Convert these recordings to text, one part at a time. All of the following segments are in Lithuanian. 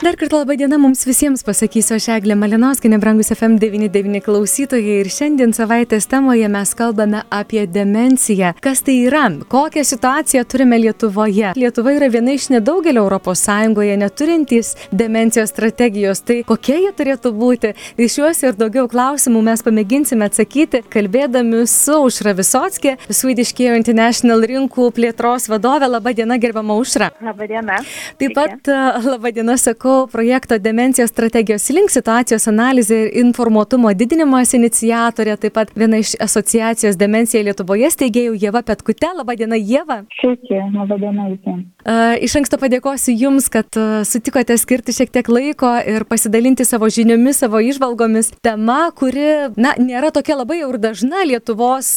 Dar kartą laba diena mums visiems pasakysiu aš Eglė Malinauskinė, brangus FM99 klausytojai ir šiandien savaitės temoje mes kalbame apie demenciją. Kas tai yra? Kokią situaciją turime Lietuvoje? Lietuva yra viena iš nedaugelio ES neturintys demencijos strategijos. Tai kokie jie turėtų būti? Iš juos ir daugiau klausimų mes pamėginsime atsakyti, kalbėdami su Užra Visotskė, Swedish Care International rinkų plėtros vadovė. Labą dieną, gerbama Užra. Labą dieną. Taip pat labą dieną sakau sakau projekto demencijos strategijos link situacijos analizė ir informuotumo didinimas iniciatorė, taip pat viena iš asociacijos demencija Lietuvoje steigėjų Jėva Petkute. Labadiena, Jėva. Sveiki, labadiena visiems. Iš anksto padėkosiu Jums, kad sutikote skirti šiek tiek laiko ir pasidalinti savo žiniomis, savo išvalgomis. Tema, kuri, na, nėra tokia labai jau ir dažna Lietuvos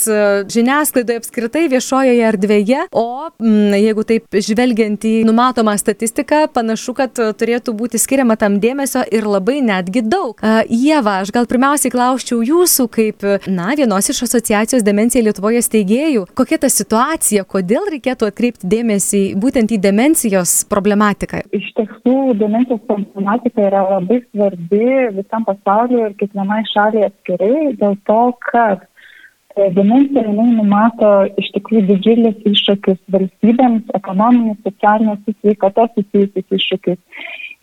žiniasklaidoje apskritai viešojoje erdvėje, o m, jeigu taip žvelgiant į numatomą statistiką, panašu, kad turėtų būti būti skiriama tam dėmesio ir labai netgi daug. Jėva, aš gal pirmiausiai klausčiau jūsų kaip, na, vienos iš asociacijos demencija Lietuvoje steigėjų, kokia ta situacija, kodėl reikėtų atkreipti dėmesį būtent į demencijos problematiką? Iš tiesų, demencijos problematika yra labai svarbi visam pasauliu ir kiekvienai šaliai atskirai dėl to, kad e, Demencija jinai numato iš tikrųjų didžiulis iššūkis valstybėms, ekonominis, socialinis, sveikatos susijusius iššūkius.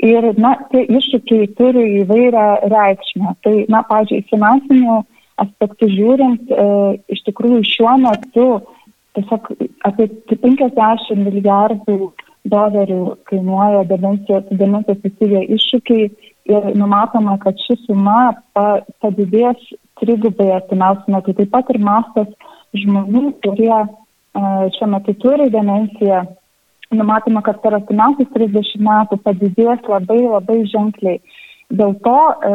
Ir, na, tie iššūkiai turi įvairią reikšmę. Tai, na, pažiūrėjau, finansinių aspektų žiūrint, e, iš tikrųjų šiuo metu tiesiog apie 50 milijardų dolerių kainuoja demencijos, susiję iššūkiai ir numatoma, kad ši suma pa, padidės trigubai artimiausiu metu. Taip pat ir mastas žmonių, kurie e, šiuo metu turi demenciją, numatoma, kad per artimiausius 30 metų padidės labai labai ženkliai. Dėl to e,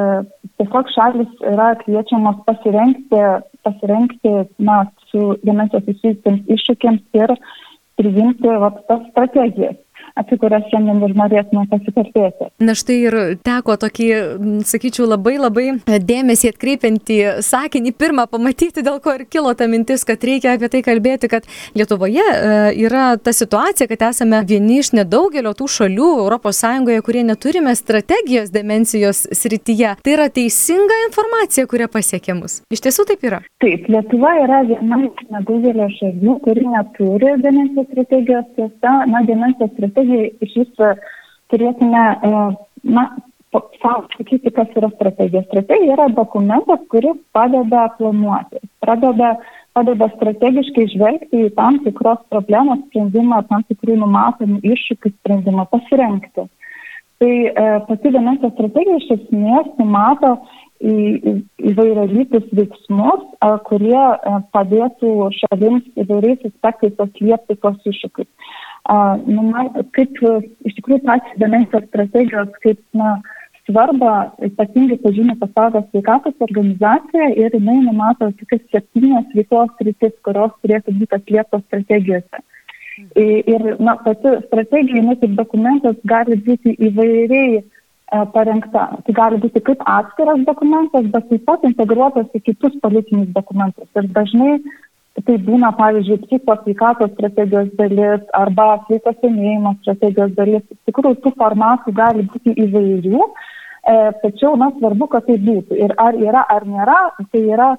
tiesiog šalis yra kviečiamos pasirengti, pasirengti na, su demencijos susijusiems iššūkiams ir priimti va, tas strategijas apie kurias šiandien ir norėtume pasikalbėti. Na štai ir teko tokį, sakyčiau, labai labai dėmesį atkreipiantį sakinį pirmą pamatyti, dėl ko ir kilo ta mintis, kad reikia apie tai kalbėti, kad Lietuvoje e, yra ta situacija, kad esame vieni iš nedaugelio tų šalių ES, kurie neturime strategijos demencijos srityje. Tai yra teisinga informacija, kurią pasiekė mus. Iš tiesų taip yra. Taip, Lietuva yra viena iš nedaugelio šalių, kuri neturi demencijos strategijos. Tiesa, na, demencijos strategija strategijai iš viso turėtume, e, na, savo sakyti, kas yra strategija. Strategija yra dokumentas, kuris padeda planuoti, padeda, padeda strategiškai žvelgti į tam tikros problemos sprendimą, tam tikrų numatomų iššūkių sprendimą, pasirengti. Tai e, pati demencijos strategija iš esmės numato įvairialypius veiksmus, a, kurie e, padėtų šalims įvairiais aspektais atliepti tos iššūkius nu, kaip iš tikrųjų pačios demencijos strategijos, kaip na, svarbą ypatingai pažymė pasaulio sveikatos organizacija ir jinai numato tokias septynias veiklos rytis, kurios turėtų būti atlieptos strategijose. Ir na, pati strategija, jinai kaip dokumentas gali būti įvairiai e, parengta. Tai gali būti kaip atskiras dokumentas, bet taip pat integruotas į kitus politinius dokumentus. Ir dažnai tai būna, pavyzdžiui, psichikos sveikatos strategijos dalis arba sveiko senėjimo strategijos dalis. Iš tikrųjų, tų formatų gali būti įvairių, e, tačiau, na, svarbu, kad tai būtų. Ir ar yra, ar nėra, tai yra,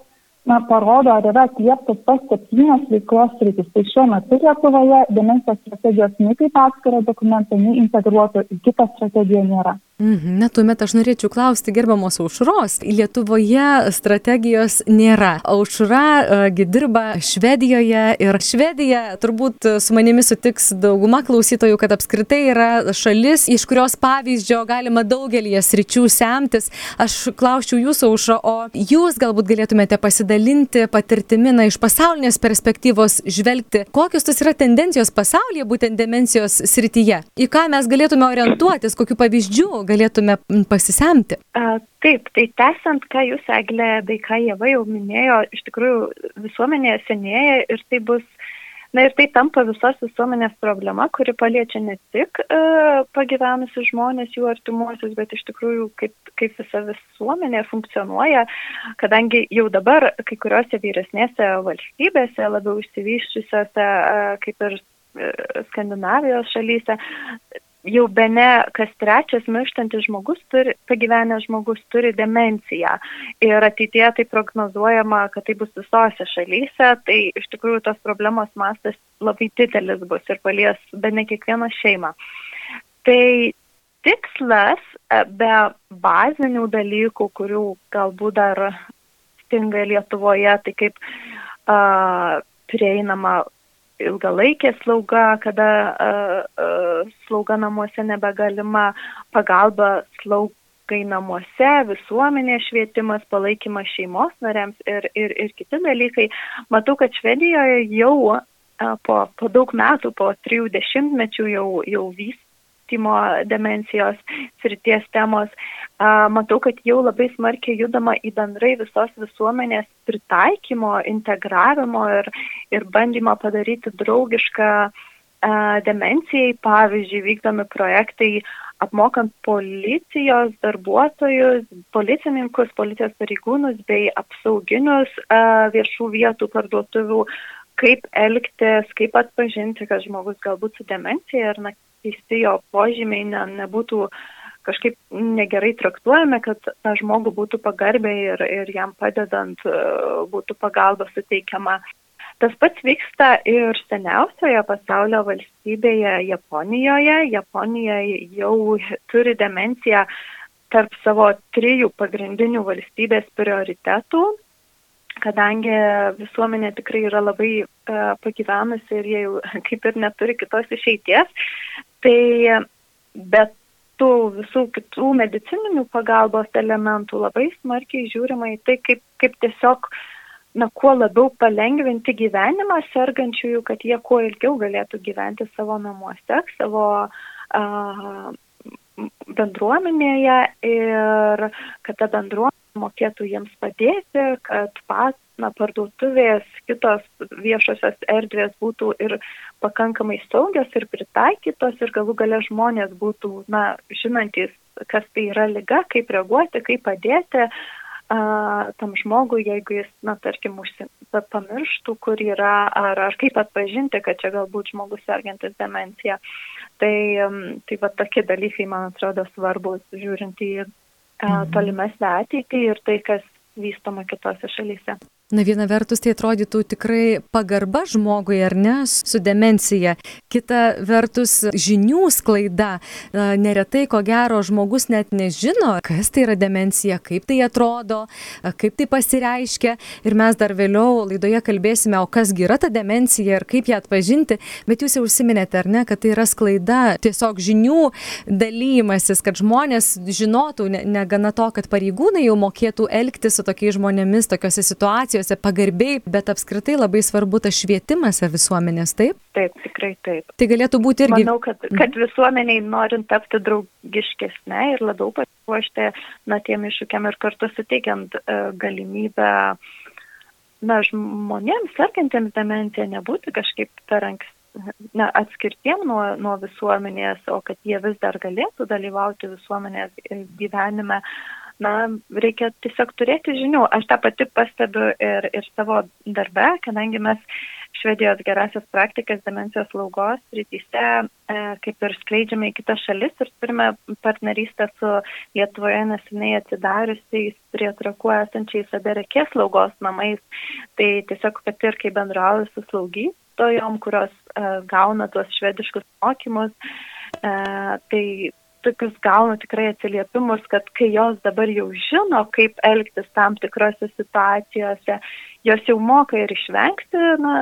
na, parodo, ar yra atlieptos tos septynios veiklos rytis. Tai šiuo metu Lietuvoje demencijos strategijos nei kaip atskiro dokumento, nei integruoto į kitą strategiją nėra. Mhm. Na, tuomet aš norėčiau klausti gerbamos aušros. Lietuvoje strategijos nėra. Aušra uh, dirba Švedijoje ir Švedija turbūt su manimi sutiks dauguma klausytojų, kad apskritai yra šalis, iš kurios pavyzdžio galima daugelį sričių semtis. Aš klausčiau jūsų aušro, o jūs galbūt galėtumėte pasidalinti patirtimi, na, iš pasaulinės perspektyvos žvelgti, kokios tas yra tendencijos pasaulyje, būtent demencijos srityje. Į ką mes galėtume orientuotis, kokiu pavyzdžiu galėtume pasisemti? Taip, tai tęsant, ką jūs, Eglė, bei ką Jėva jau minėjo, iš tikrųjų visuomenėje senėja ir tai bus Na ir tai tampa visos visuomenės problema, kuri paliečia ne tik uh, pagyvenusius žmonės, jų artimuosius, bet iš tikrųjų kaip, kaip visa visuomenė funkcionuoja, kadangi jau dabar kai kuriuose vyresnėse valstybėse, labiau išsivyščiusiose, uh, kaip ir Skandinavijos šalyse jau be ne kas trečias mirštantis žmogus turi, pagyvenęs žmogus turi demenciją. Ir ateitie tai prognozuojama, kad tai bus visose šalyse, tai iš tikrųjų tos problemos mastas labai didelis bus ir palies be ne kiekvieną šeimą. Tai tikslas e, be bazinių dalykų, kurių galbūt dar stinga Lietuvoje, tai kaip uh, prieinama ilgalaikė slauga, kada uh, uh, slauga namuose nebegalima, pagalba slaugai namuose, visuomenės švietimas, palaikymas šeimos nariams ir, ir, ir kiti dalykai. Matau, kad Švedijoje jau uh, po, po daug metų, po trijų dešimtmečių jau, jau vys, vystymo demencijos srities temos. Matau, kad jau labai smarkiai judama į bendrai visos visuomenės pritaikymo, integravimo ir, ir bandymo padaryti draugišką demencijai. Pavyzdžiui, vykdomi projektai apmokant policijos darbuotojus, policininkus, policijos pareigūnus bei apsauginius viešų vietų parduotuvių kaip elgtis, kaip atpažinti, kad žmogus galbūt su demencija ir na, keisti jo požymiai ne, nebūtų kažkaip negerai traktuojami, kad tą žmogų būtų pagarbiai ir, ir jam padedant būtų pagalba suteikiama. Tas pats vyksta ir seniausioje pasaulio valstybėje Japonijoje. Japonija jau turi demenciją tarp savo trijų pagrindinių valstybės prioritetų kadangi visuomenė tikrai yra labai uh, pagyvenusi ir jie jau kaip ir neturi kitos išeities, tai bet tų visų kitų medicininių pagalbos elementų labai smarkiai žiūrima į tai, kaip, kaip tiesiog, na, kuo labiau palengvinti gyvenimą sergančiųjų, kad jie kuo ilgiau galėtų gyventi savo namuose, savo uh, bendruomenėje ir kad ta bendruomenė mokėtų jiems padėti, kad pat, na, parduotuvės, kitos viešosios erdvės būtų ir pakankamai saugios ir pritaikytos ir galų gale žmonės būtų, na, žinantis, kas tai yra lyga, kaip reaguoti, kaip padėti a, tam žmogui, jeigu jis, na, tarkim, užsi, pamirštų, kur yra, ar, ar kaip atpažinti, kad čia galbūt žmogus sergantis demencija. Tai, tai va tokie dalykai, man atrodo, svarbus, žiūrint į mhm. tolimesnę ateitį ir tai, kas vystoma kitose šalyse. Na viena vertus tai atrodytų tikrai pagarba žmogui ar ne su demencija, kita vertus žinių sklaida. Neretai, ko gero, žmogus net nežino, kas tai yra demencija, kaip tai atrodo, kaip tai pasireiškia. Ir mes dar vėliau laidoje kalbėsime, o kasgi yra ta demencija ir kaip ją atpažinti. Bet jūs jau užsiminėte, ar ne, kad tai yra sklaida, tiesiog žinių dalymasis, kad žmonės žinotų, negana to, kad pareigūnai jau mokėtų elgtis su tokiais žmonėmis tokiuose situacijose situacijose pagarbiai, bet apskritai labai svarbu tas švietimas visuomenės, taip? Taip, tikrai taip. Tai galėtų būti irgi. Manau, kad, kad visuomeniai norint tapti draugiškesnė ir labiau pasiruošti, na, tiem iššūkiam ir kartu suteikiant uh, galimybę, na, žmonėms sergantiems demenciją nebūti kažkaip per anksti na, atskirtiem nuo, nuo visuomenės, o kad jie vis dar galėtų dalyvauti visuomenės gyvenime, na, reikia tiesiog turėti žinių. Aš tą pati pastebiu ir, ir savo darbe, kadangi mes Švedijos gerasias praktikas demencijos slaugos rytise e, kaip ir skleidžiame į kitas šalis ir turime partnerystę su Lietuvoje neseniai atsidariusiais prie trakų esančiais aberekės slaugos namais. Tai tiesiog pati ir kai bendrauju su slaugytojom, kurios e, gauna tuos švediškus mokymus, e, tai tokius gaunu tikrai atsiliepimus, kad kai jos dabar jau žino, kaip elgtis tam tikrose situacijose, jos jau moka ir išvengti na,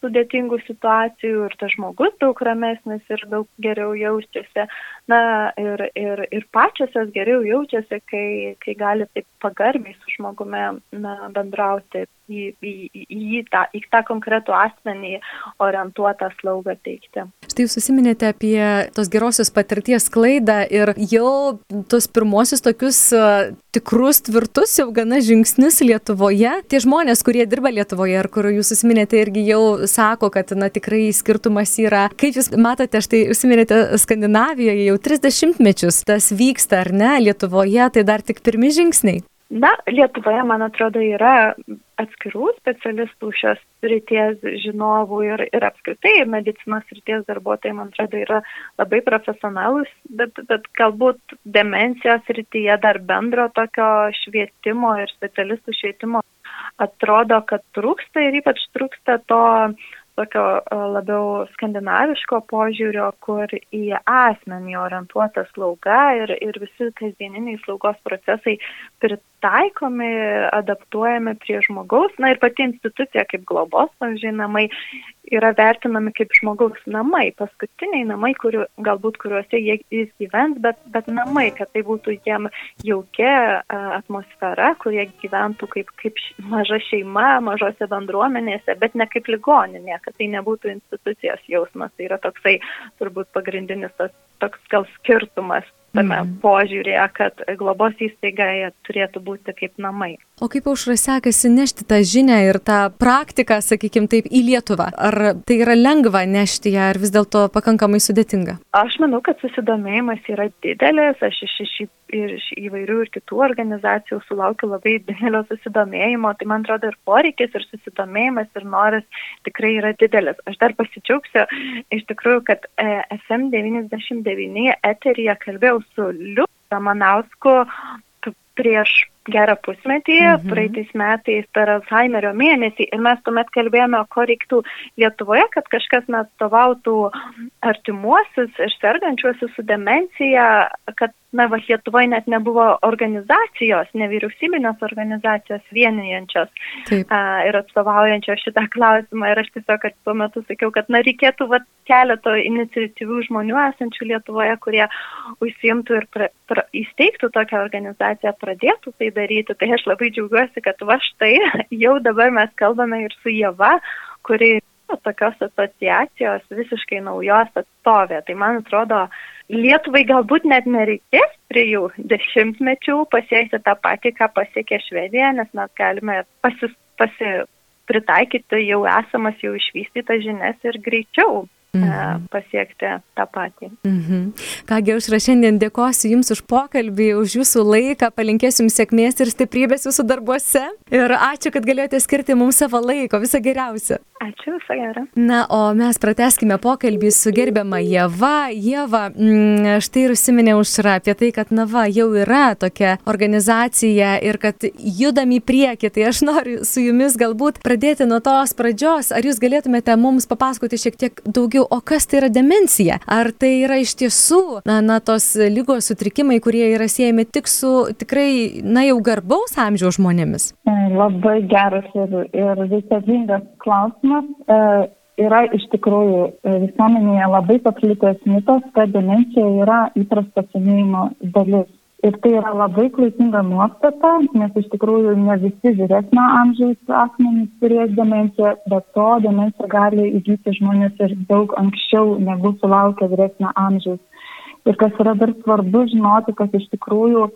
sudėtingų situacijų ir tas žmogus daug ramesnis ir daug geriau jaučiasi. Na ir, ir, ir pačios jos geriau jaučiasi, kai, kai gali taip pagarbiai su žmogumi na, bendrauti į, į, į, tą, į tą konkretų asmenį orientuotą slaugą teikti. Štai jūs susiminėte apie tos gerosios patirties klaidą ir jau tos pirmosius tokius tikrus, tvirtus jau gana žingsnius Lietuvoje. Tie žmonės, kurie dirba Lietuvoje ir kur jūs susiminėte irgi jau sako, kad na tikrai skirtumas yra. Kaip jūs matote, štai užsiminėte Skandinavijoje jau 30 mečius tas vyksta, ar ne? Lietuvoje tai dar tik pirmi žingsniai. Na, Lietuvoje, man atrodo, yra atskirų specialistų šios ryties žinovų ir, ir apskritai medicinos ryties darbuotojai, man atrodo, yra labai profesionalus, bet, bet galbūt demencijos rytyje dar bendro tokio švietimo ir specialistų švietimo atrodo, kad trūksta ir ypač trūksta to tokio labiau skandinaviško požiūrio, kur į asmenį orientuota slauga ir, ir visi kasdieniniai slaugos procesai pritaikomi, adaptuojami prie žmogaus. Na ir pati institucija kaip globos, pavyzdžiui, namai yra vertinami kaip žmogaus namai, paskutiniai namai, kuriu, galbūt kuriuose jie, jis gyvens, bet, bet namai, kad tai būtų jiem jaukia atmosfera, kurie gyventų kaip, kaip maža šeima, mažose bendruomenėse, bet ne kaip ligoninė, kad tai nebūtų institucijos jausmas. Tai yra toksai turbūt pagrindinis tas toks gal skirtumas tame mm. požiūrėje, kad globos įstaiga turėtų būti kaip namai. O kaip aušra sekasi nešti tą žinią ir tą praktiką, sakykime taip, į Lietuvą? Ar tai yra lengva nešti ją, ar vis dėlto pakankamai sudėtinga? Aš manau, kad susidomėjimas yra didelis. Aš iš, iš, iš įvairių ir kitų organizacijų sulaukiu labai didelio susidomėjimo. Tai man atrodo ir poreikis, ir susidomėjimas, ir noras tikrai yra didelis. Aš dar pasidžiaugsiu iš tikrųjų, kad e, FM99 eterija kalbėjau su Liu Ramanausku prieš gerą pusmetį, mhm. praeitais metais per Alzheimerio mėnesį ir mes tuomet kalbėjome, ko reiktų Lietuvoje, kad kažkas mes stovautų artimuosius ir sergančiuosius su demencija, kad na, va, Lietuvoje net nebuvo organizacijos, nevyriausybinės organizacijos vienijančios Taip. a, ir atstovaujančios šitą klausimą. Ir aš tiesiog tuo metu sakiau, kad na, reikėtų va, keleto iniciatyvių žmonių esančių Lietuvoje, kurie užsimtų ir pra, pra, įsteigtų tokią organizaciją, pradėtų tai daryti. Tai aš labai džiaugiuosi, kad va štai jau dabar mes kalbame ir su Jeva, kuri tokios asociacijos visiškai naujos atstovė. Tai man atrodo, Lietuvai galbūt net nereikės trijų dešimtmečių pasiekti tą patį, ką pasiekė Švedija, nes mes galime pasis, pasi, pritaikyti jau esamas, jau išvystytas žinias ir greičiau mhm. pasiekti tą patį. Mhm. Kągi, aš šiandien dėkosiu Jums už pokalbį, už Jūsų laiką, palinkėsiu Jums sėkmės ir stiprybės Jūsų darbuose. Ir ačiū, kad galėjote skirti mums savo laiko. Visą geriausią. Ačiū, visą gerą. Na, o mes prateskime pokalbį su gerbiama Jeva. Jeva, mm, štai ir užsiminė užra apie tai, kad Nava jau yra tokia organizacija ir kad judam į priekį. Tai aš noriu su Jumis galbūt pradėti nuo tos pradžios. Ar Jūs galėtumėte mums papasakoti šiek tiek daugiau? o kas tai yra demencija? Ar tai yra iš tiesų, na, na tos lygos sutrikimai, kurie yra siejami tik su tikrai, na, jau garbaus amžiaus žmonėmis? E, labai geras ir, ir reikalingas klausimas. E, yra iš tikrųjų e, visuomenėje labai paplitęs mitas, kad demencija yra įprasta senėjimo dalis. Ir tai yra labai klaidinga nuostata, nes iš tikrųjų ne visi vyresnio amžiaus asmenys turės demenciją, bet to demencija gali įgyti žmonės ir daug anksčiau negu sulaukia vyresnio amžiaus. Ir kas yra dar svarbu žinoti, kad iš tikrųjų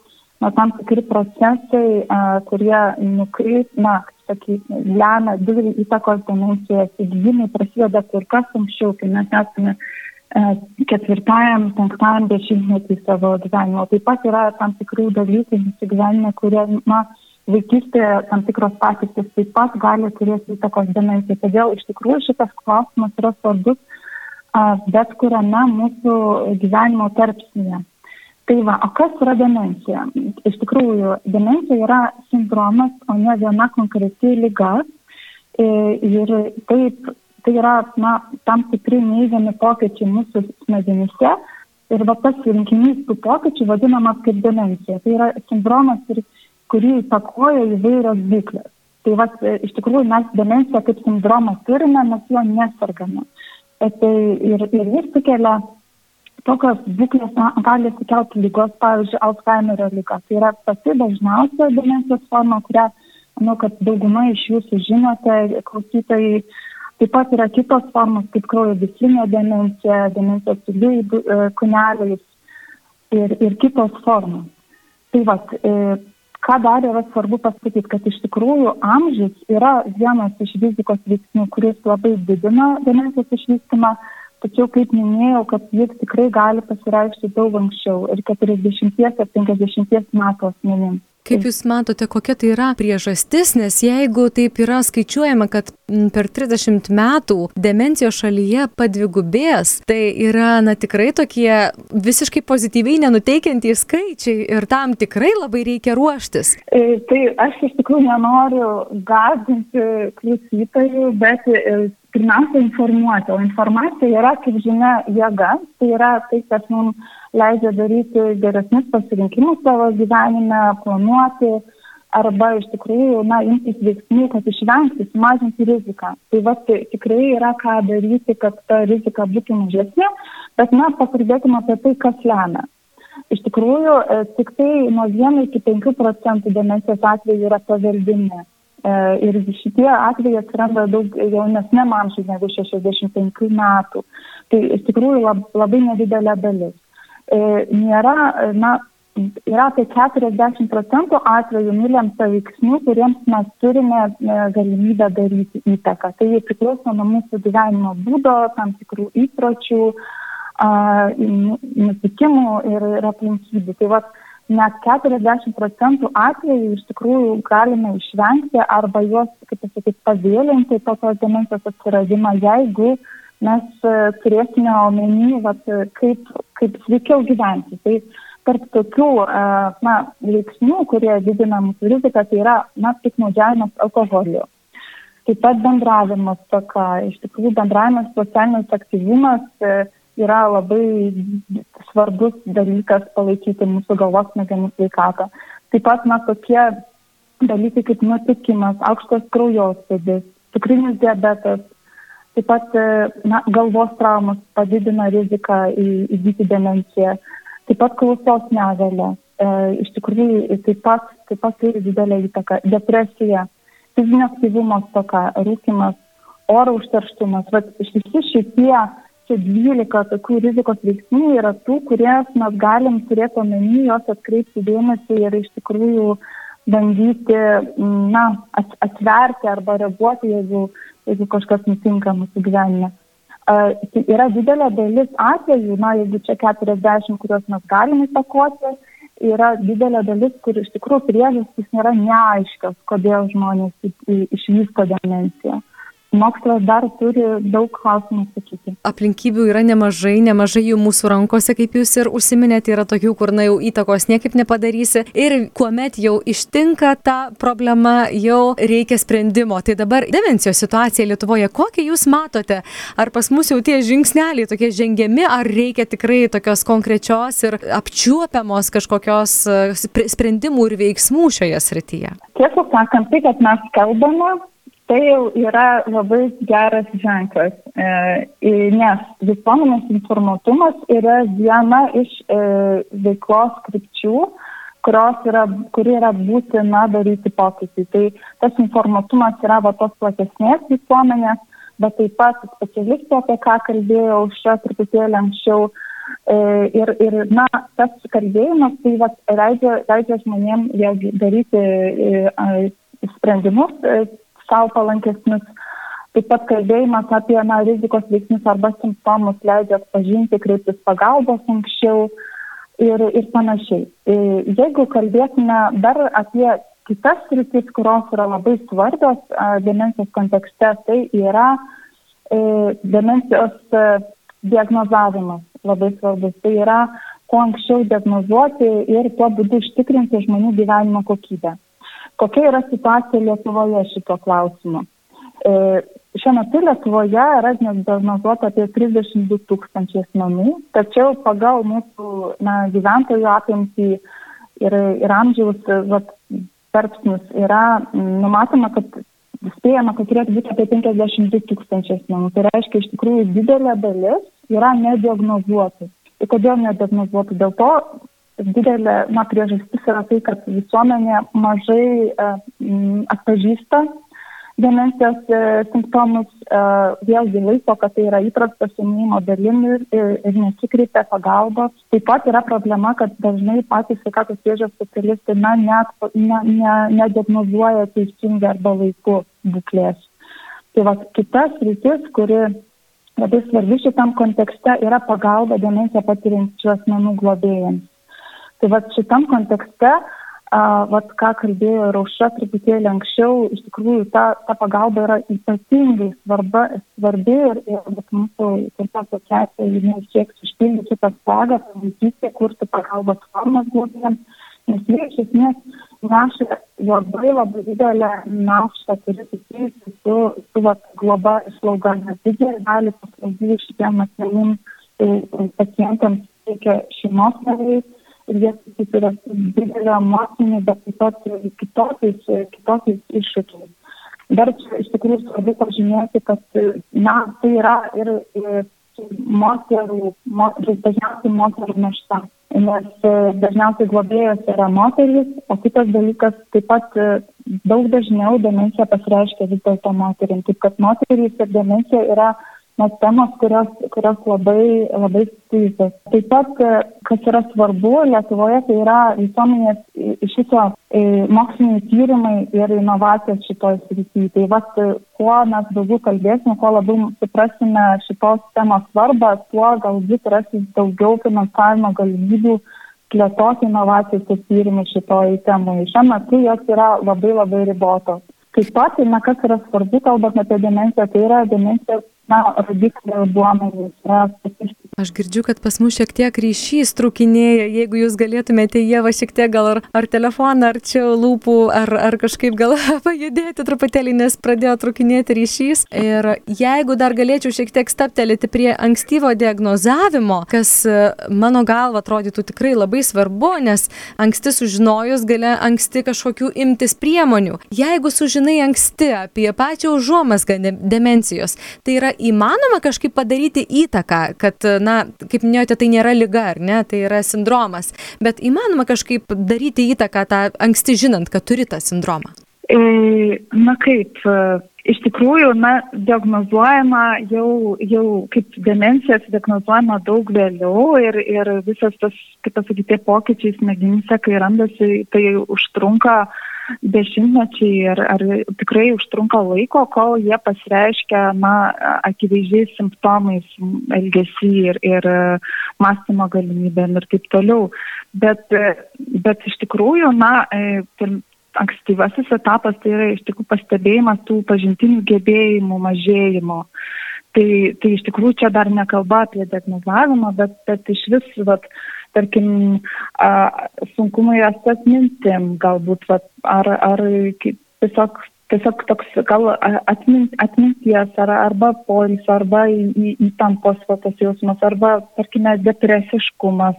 na, tam tikri procesai, kurie nukreip, na, sakyti, lemia didelį įtakos demencijos įgyjimai, prasideda kur kas anksčiau, kai mes esame ketvirtajam, penktajam dešimtmetį savo gyvenimo. Taip pat yra tam tikrų dalykų mūsų gyvenime, kurie, na, vaikystėje tam tikros patirtis taip pat gali turėti įtakos demencijai. Todėl iš tikrųjų šitas klausimas yra svarbus bet kuriame mūsų gyvenimo tarpsnėje. Tai va, o kas yra demencija? Iš tikrųjų, demencija yra sindromas, o ne viena konkreti lyga. E, ir taip tai yra na, tam tikri neigiami pokyčiai mūsų smegenyse ir va tas rinkinys tų pokyčių vadinamas kaip demencija. Tai yra sindromas, kurį įtakoja įvairios būklės. Tai va, iš tikrųjų mes demenciją kaip sindromą turime, mes jo nesargame. E, tai ir, ir jis sukelia tokios būklės na, gali sukelti lygos, pavyzdžiui, Alzheimerio lyga. Tai yra pati dažniausia demencijos forma, kurią, manau, kad dauguma iš jūsų žinote, klausytojai Taip pat yra kitos formos, kaip kraujo gyslinė demencija, demencija su lygiai kuneliais ir, ir kitos formos. Tai va, e, ką dar yra svarbu pasakyti, kad iš tikrųjų amžius yra vienas iš rizikos veiksnių, kuris labai didina demencijos išvystymą, tačiau, kaip minėjau, kad jis tikrai gali pasireikšti daug anksčiau ir 40-50 metų asmenims. Kaip Jūs matote, kokia tai yra priežastis, nes jeigu taip yra skaičiuojama, kad per 30 metų demencijos šalyje padvigubės, tai yra na, tikrai tokie visiškai pozityviai nenuteikiantys skaičiai ir tam tikrai labai reikia ruoštis. E, tai aš iš tikrųjų nenoriu gazdinti klausytojų, bet e, pirmiausia informuoti, o informacija yra, kaip žinia, jėga, tai yra tai, kas mums leidžia daryti geresnius pasirinkimus savo gyvenime, planuoti arba iš tikrųjų, na, imtis veiksmų, kad išvengti, sumažinti riziką. Tai va, tai tikrai yra ką daryti, kad ta rizika būtų mažesnė, bet na, pakalbėkime apie tai, kas lemia. Iš tikrųjų, e, tik tai nuo 1 iki 5 procentų demencijos atveju yra paveldimi. E, ir šitie atvejai atsiranda daug jaunesnėm amžiui negu 65 metų. Tai iš tikrųjų lab, labai nedidelė dalis. E, nėra, na, yra apie 40 procentų atvejų nulemta veiksnių, kuriems mes turime e, galimybę daryti įtaką. Tai priklauso nuo mūsų gyvenimo būdo, tam tikrų įpročių, nutikimų ir, ir aplinkybių. Tai vat, net 40 procentų atvejų iš tikrųjų galime išvengti arba juos, kaip pasakyti, pavėlinti tokios demencijos atsiradimą, jeigu mes e, turėsime omeny, vat, kaip, kaip sveikiau gyventi. Tai tarp tokių e, na, veiksnių, kurie didina mūsų riziką, tai yra na, piknaudžiavimas alkoholiu. Taip pat bendravimas toka, iš tikrųjų bendravimas, socialinis aktyvumas e, yra labai svarbus dalykas palaikyti mūsų galvos smegenų sveikatą. Taip pat na, tokie dalykai kaip nutikimas, aukštas kraujospūdis, cukrinis diabetas, taip pat na, galvos traumas padidina riziką įgyti demenciją, taip pat klausos negalė. E, iš tikrųjų, taip pat, taip pat turi didelę įtaką. Depresija, fizinio aktyvumo stoka, rūkimas, oro užterštumas. Visi šitie čia 12 tokių rizikos veiksnių yra tų, kurias mes galim turėti omeny, jos atkreipti dėmesį ir iš tikrųjų bandyti na, atverti arba reaguoti, jeigu, jeigu kažkas nutinka mūsų gyvenime. Uh, yra didelė dalis atvejų, na, jeigu čia 40, kuriuos mes galime įtakoti, yra didelė dalis, kur iš tikrųjų priežastys nėra neaiškios, kodėl žmonės išvysto demenciją. Uh, mokslas dar turi daug klausimų sakyti. Aplinkybių yra nemažai, nemažai jų mūsų rankose, kaip jūs ir užsiminėte, yra tokių, kur na jau įtakos niekaip nepadarysi. Ir kuomet jau ištinka ta problema, jau reikia sprendimo. Tai dabar demencijos situacija Lietuvoje, kokią jūs matote? Ar pas mus jau tie žingsneliai tokie žengiami, ar reikia tikrai tokios konkrečios ir apčiuopiamos kažkokios e, sprendimų ir veiksmų šioje srityje? Tiesą sakant, tai, kad mes kalbame, tai jau yra labai geras ženklas, e, nes visuomenės informatumas yra viena iš e, veiklos krypčių, yra, kuri yra būtina daryti pokytį. Tai tas informatumas yra va tos platesnės visuomenės, bet taip pat specialistų, apie ką kalbėjau šią truputėlį anksčiau. E, ir, ir, na, tas kalbėjimas tai va, leidžia, leidžia žmonėms daryti sprendimus, savo palankesnius. Taip pat kalbėjimas apie na, rizikos veiksnius arba simptomus leidžia atpažinti, kreiptis pagalbos anksčiau ir, ir panašiai. E, jeigu kalbėsime dar apie kitas sritis, kurios yra labai svarbios demencijos kontekste, tai yra e, demencijos e, diagnozavimas labai svarbus. Tai yra kuo anksčiau diagnozuoti ir tuo būdu užtikrinti žmonių gyvenimo kokybę. Kokia yra situacija Lietuvoje šito klausimu? E, šiuo metu Lietuvoje yra diagnozuota apie 32 tūkstančiai asmenų, tačiau pagal mūsų na, gyventojų apimtį ir, ir amžiaus vat, tarpsnius yra numatoma, kad spėjama, kad turėtų būti apie 52 tūkstančiai asmenų. Tai reiškia, iš tikrųjų didelė dalis yra nediagnozuotų. Ir kodėl nediagnozuotų? Dėl to, didelė na, priežastis yra tai, kad visuomenė mažai e, atpažįsta demencijos e, simptomus, e, vėlgi laiko, kad tai yra įprasta senėjimo dalim ir, ir, ir nesikreipia pagalbos. Taip pat yra problema, kad dažnai patys sveikatos priežiūros specialistai na, net, ne, ne, nediagnozuoja teisingai arba laiku būklės. Tai va, kitas rytis, kuri labai svarbi šitam kontekste, yra pagalba demenciją patiriančių asmenų globėjams. Tai va šitam kontekste vat ką kalbėjo Rauša truputėlį anksčiau, iš tikrųjų ta, ta pagalba yra ypatingai svarba, svarbi ir, ir mūsų tiesiog asociacija, jinai sieks užpildyti šitą spragą, vaikystė, kurti pagalbos formas globėjams, nes jie iš esmės neša labai labai didelę naštą, kuri susijusi su, su vat, globa išlauga, nes didžiąją dalį paslaugų šitiem asmenim pacientams teikia šeimos nariai ir jie susiduria su didelio emocinė, bet taip pat kitokiais, kitokiais iššūkiais. Dar iš tikrųjų svarbu pažymėti, kad na, tai yra ir, ir moterų, moterų, dažniausiai moterų našta, nes dažniausiai globėjos yra moteris, o kitas dalykas taip pat daug dažniau demencija pasireiškia vis dėlto moterim, taip kad moterys ir demencija yra na, temos, kurios, kurios labai, labai susijusios. Taip pat, kas yra svarbu Lietuvoje, tai yra visuomenės iš viso e, moksliniai tyrimai ir inovacijos šitoje srityje. Tai vat, kuo mes daugiau kalbėsime, kuo labiau suprasime šitos temos svarbą, tuo galbūt rasis daugiau finansavimo galimybių plėtoti inovacijas ir tyrimus šitoj temai. Šiuo metu jos yra labai labai ribotos. Taip pat, na, kas yra svarbu, kalbant apie demenciją, tai yra demencija na, rodiklių duomenys yra statistikai. Aš girdžiu, kad pas mus šiek tiek ryšys trukinėja, jeigu jūs galėtumėte Jėva šiek tiek gal ar, ar telefoną, ar čia lūpų, ar, ar kažkaip gal pajudėti truputėlį, nes pradėjo trukinėti ryšys. Ir jeigu dar galėčiau šiek tiek staptelėti prie ankstyvo diagnozavimo, kas mano galva atrodytų tikrai labai svarbu, nes anksti sužinojus gali anksti kažkokių imtis priemonių. Jeigu sužinai anksti apie pačią užuomasgą demencijos, tai yra įmanoma kažkaip padaryti įtaką, kad, na, kaip minėjote, tai nėra lyga, ar ne, tai yra sindromas, bet įmanoma kažkaip daryti įtaką tą anksti žinant, kad turi tą sindromą? E, na kaip, e, iš tikrųjų, na, diagnozuojama jau, jau kaip demencija, diagnozuojama daug vėliau ir, ir visas tas, kaip pasakyti, pokyčiai smegenyse, kai randasi, tai užtrunka uh, dešimtmečiai ar, ar tikrai užtrunka laiko, kol jie pasireiškia, na, akivaizdžiais simptomais, elgesy ir, ir mąstymo galimybėm ir taip toliau. Bet, bet iš tikrųjų, na, e, ankstyvasis etapas tai yra iš tikrųjų pastebėjimas tų pažintinių gebėjimų mažėjimo. Tai, tai iš tikrųjų čia dar nekalba apie diagnozavimą, bet, bet iš vis, vat, tarkim, a, sunkumai rasti atmintim, galbūt, vat, ar, ar tiesiog, tiesiog toks gal atmint, atminties, ar, arba polis, arba įtampos tas jausmas, arba, tarkime, depresiškumas,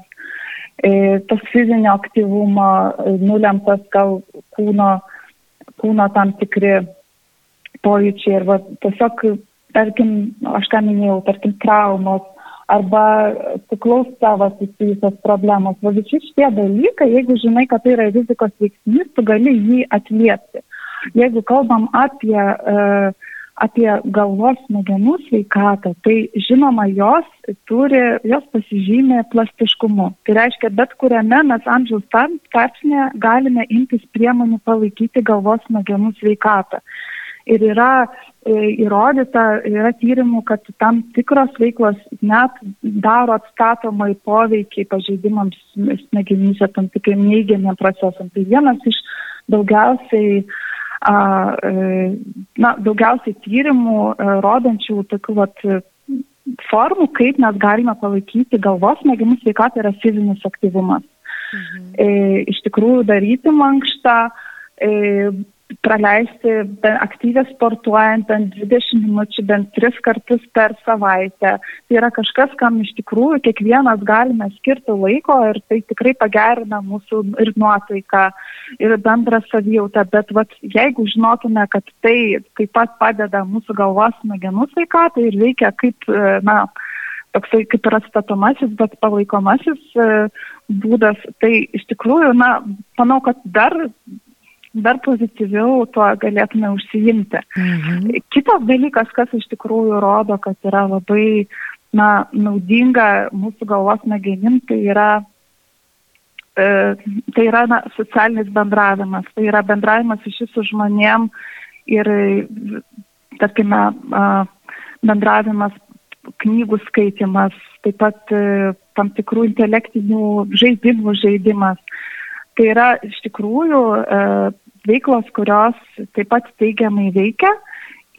e, tas fizinio aktyvumo, nulemtas gal kūno, kūno tam tikri pojūčiai, ir va, tiesiog, tarkim, aš ką minėjau, tarkim, traumos, arba cuklaus savo susijusios problemos. Va visi šitie dalykai, jeigu žinai, kad tai yra rizikos veiksnys, tu gali jį atliepti. Jeigu kalbam apie, uh, apie galvos smegenų sveikatą, tai žinoma, jos turi, jos pasižymė plastiškumu. Tai reiškia, bet kuriame mes amžiaus tarpsnė galime imtis priemonių palaikyti galvos smegenų sveikatą. Ir yra E, įrodyta, yra tyrimų, kad tam tikros veiklos net daro atstatomai poveikiai pažeidimams smegenyse, tam tikrai neigiamiem procesam. Tai vienas iš daugiausiai, a, e, na, daugiausiai tyrimų e, rodančių tokių vat, formų, kaip mes galime palaikyti galvos smegenų sveikatą, yra fizinis aktyvumas. Mhm. E, iš tikrųjų daryti mankštą, e, praleisti aktyviai sportuojant bent 20 minučių, bent 3 kartus per savaitę. Tai yra kažkas, kam iš tikrųjų kiekvienas galime skirti laiko ir tai tikrai pagerina mūsų ir nuotaiką, ir bendrą savijautą. Bet vat, jeigu žinotume, kad tai taip pat padeda mūsų galvos smegenų sveikatai ir veikia kaip, e, na, toksai kaip ir atstatomasis, bet palaikomasis e, būdas, tai iš tikrųjų, na, manau, kad dar dar pozityviau tuo galėtume užsiimti. Mhm. Kitas dalykas, kas iš tikrųjų rodo, kad yra labai na, naudinga mūsų galvos smegenim, tai yra, e, tai yra na, socialinis bendravimas, tai yra bendravimas iš visų žmonėm ir, tarkime, bendravimas, knygų skaitimas, taip pat e, tam tikrų intelektinių žaidimų žaidimas Tai yra iš tikrųjų e, veiklos, kurios taip pat teigiamai veikia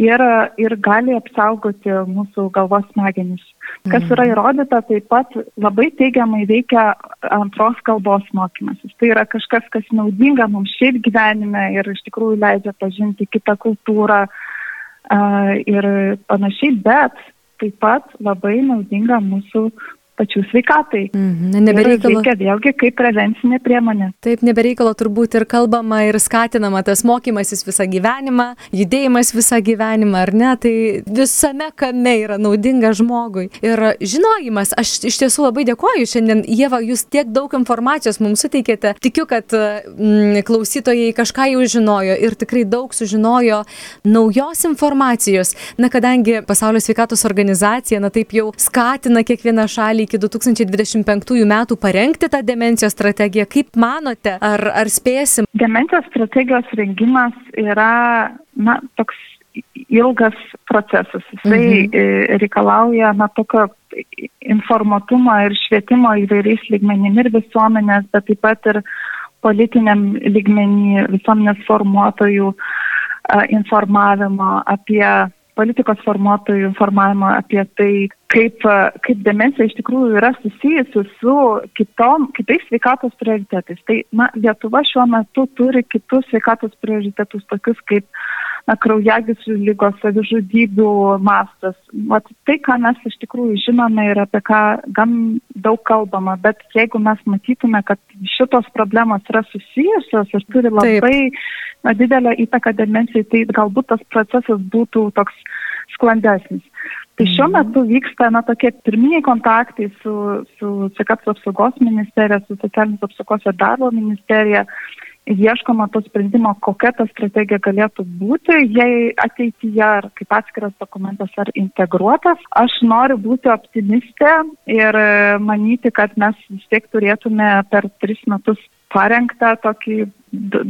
ir, ir gali apsaugoti mūsų galvos smegenis. Kas yra mhm. įrodyta, taip pat labai teigiamai veikia antros kalbos mokymasis. Tai yra kažkas, kas naudinga mums šiaip gyvenime ir iš tikrųjų leidžia pažinti kitą kultūrą uh, ir panašiai, bet taip pat labai naudinga mūsų pačių sveikatai. Mm, nebereikalo. Veikia vėlgi kaip prevencinė priemonė. Taip, nebereikalo turbūt ir kalbama ir skatinama tas mokymasis visą gyvenimą, judėjimas visą gyvenimą, ar ne? Tai visame kame yra naudinga žmogui. Ir žinojimas, aš iš tiesų labai dėkoju šiandien, Jėva, jūs tiek daug informacijos mums suteikėte. Tikiu, kad mm, klausytojai kažką jau žinojo ir tikrai daug sužinojo naujos informacijos. Na, kadangi Pasaulio sveikatos organizacija, na taip jau skatina kiekvieną šalį iki 2025 metų parengti tą demencijos strategiją. Kaip manote, ar, ar spėsim? Demencijos strategijos rengimas yra na, toks ilgas procesas. Jisai mhm. reikalauja na, tokio informatumo ir švietimo įvairiais lygmenim ir visuomenės, bet taip pat ir politiniam lygmenį visuomenės formuotojų informavimo apie politikos formuotojų informavimo apie tai, kaip, kaip demencija iš tikrųjų yra susijusi su kitom, kitais sveikatos prioritetais. Tai na, Lietuva šiuo metu turi kitus sveikatos prioritetus, tokius kaip kraujagyslių lygos, savižudybių mastas. Vat tai, ką mes iš tikrųjų žinome ir apie ką gan daug kalbama, bet jeigu mes matytume, kad šitos problemos yra susijusios ir turi labai Taip. didelę įtaką demencijai, tai galbūt tas procesas būtų toks sklandesnis. Tai šiuo mhm. metu vyksta na, tokie pirminiai kontaktai su, su sveikatos apsaugos ministerija, su socialinės apsaugos ir darbo ministerija. Ieškoma to sprendimo, kokia ta strategija galėtų būti, jei ateityje ar kaip atskiras dokumentas ar integruotas. Aš noriu būti optimistė ir manyti, kad mes vis tiek turėtume per tris metus parengtą tokį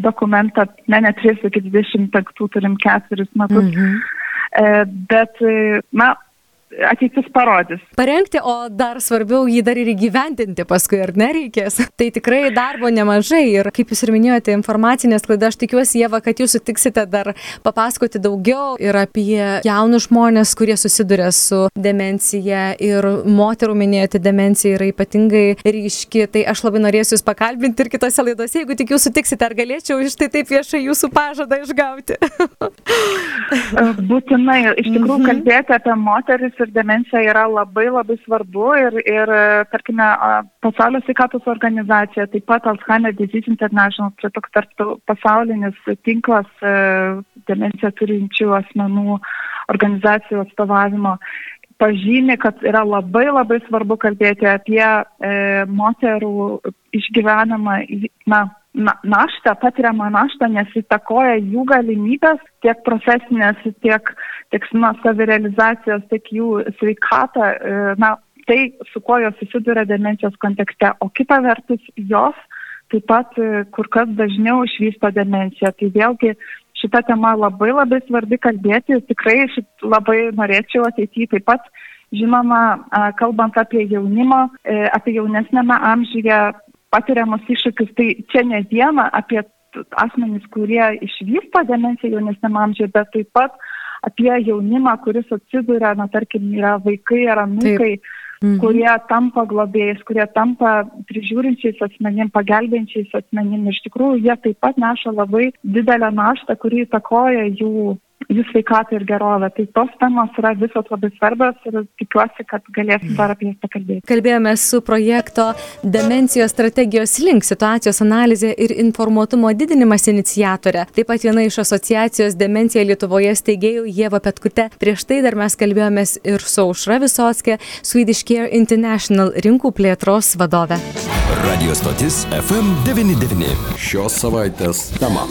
dokumentą, ne, ne 3 iki 25 turim ketverius metus. Mhm. E, bet, e, na, ateitis parodys. Parengti, o dar svarbiau jį dar ir įgyventinti paskui, ar nereikės. Tai tikrai darbo nemažai ir kaip jūs ir minėjote, informacinė sklaida, aš tikiuosi, Jėva, kad jūs sutiksite dar papasakoti daugiau ir apie jaunus žmonės, kurie susiduria su demencija ir moterų minėjote, demencija yra ypatingai ryški. Tai aš labai norėsiu jūs pakalbinti ir kitose laidose, jeigu tik jūs sutiksite, ar galėčiau iš tai taip viešai jūsų pažadą išgauti. Būtinai, iš tikrųjų, mhm. kalbėti apie moteris ir demencija yra labai labai svarbu ir, ir tarkime, pasaulio sveikatos organizacija, taip pat Alzheimer Disease International, tai toks pasaulinis tinklas e, demenciją turinčių asmenų organizacijų atstovavimo pažymi, kad yra labai labai svarbu kalbėti apie e, moterų išgyvenamą na, na, naštą, patiriamą naštą, nes įtakoja jų galimybės tiek profesinės, tiek, tiek na, savirealizacijos, tiek jų sveikatą, e, na, tai, su kuo jos susiduria demencijos kontekste, o kita vertus jos taip pat e, kur kas dažniau išvysto demenciją. Tai vėlgi šita tema labai labai svarbi kalbėti, tikrai šit, labai norėčiau ateityje taip pat Žinoma, kalbant apie jaunimo, e, apie jaunesnėme amžiuje patiriamus iššūkius, tai čia ne viena apie asmenys, kurie išvysto demenciją jaunesnėme amžiuje, bet taip pat apie jaunimą, kuris atsiduria, na tarkim, yra vaikai ar anūkai, mhm. kurie tampa globėjais, kurie tampa prižiūrinčiais asmenim, pagelbėjančiais asmenim. Iš tikrųjų, jie taip pat neša labai didelę naštą, kuri įtakoja jų jų sveikatą ir gerovę. Tai tos temos yra visos labai svarbios ir tikiuosi, kad galėsim dar apie jas pakalbėti. Kalbėjome su projekto Demencijos strategijos link situacijos analizė ir informuotumo didinimas iniciatorė. Taip pat viena iš asociacijos Demencija Lietuvoje steigėjų Jėva Petkute. Prieš tai dar mes kalbėjomės ir su Aušra Visotskė, Swedish Care International rinkų plėtros vadove. Radio stotis FM99. Šios savaitės tema.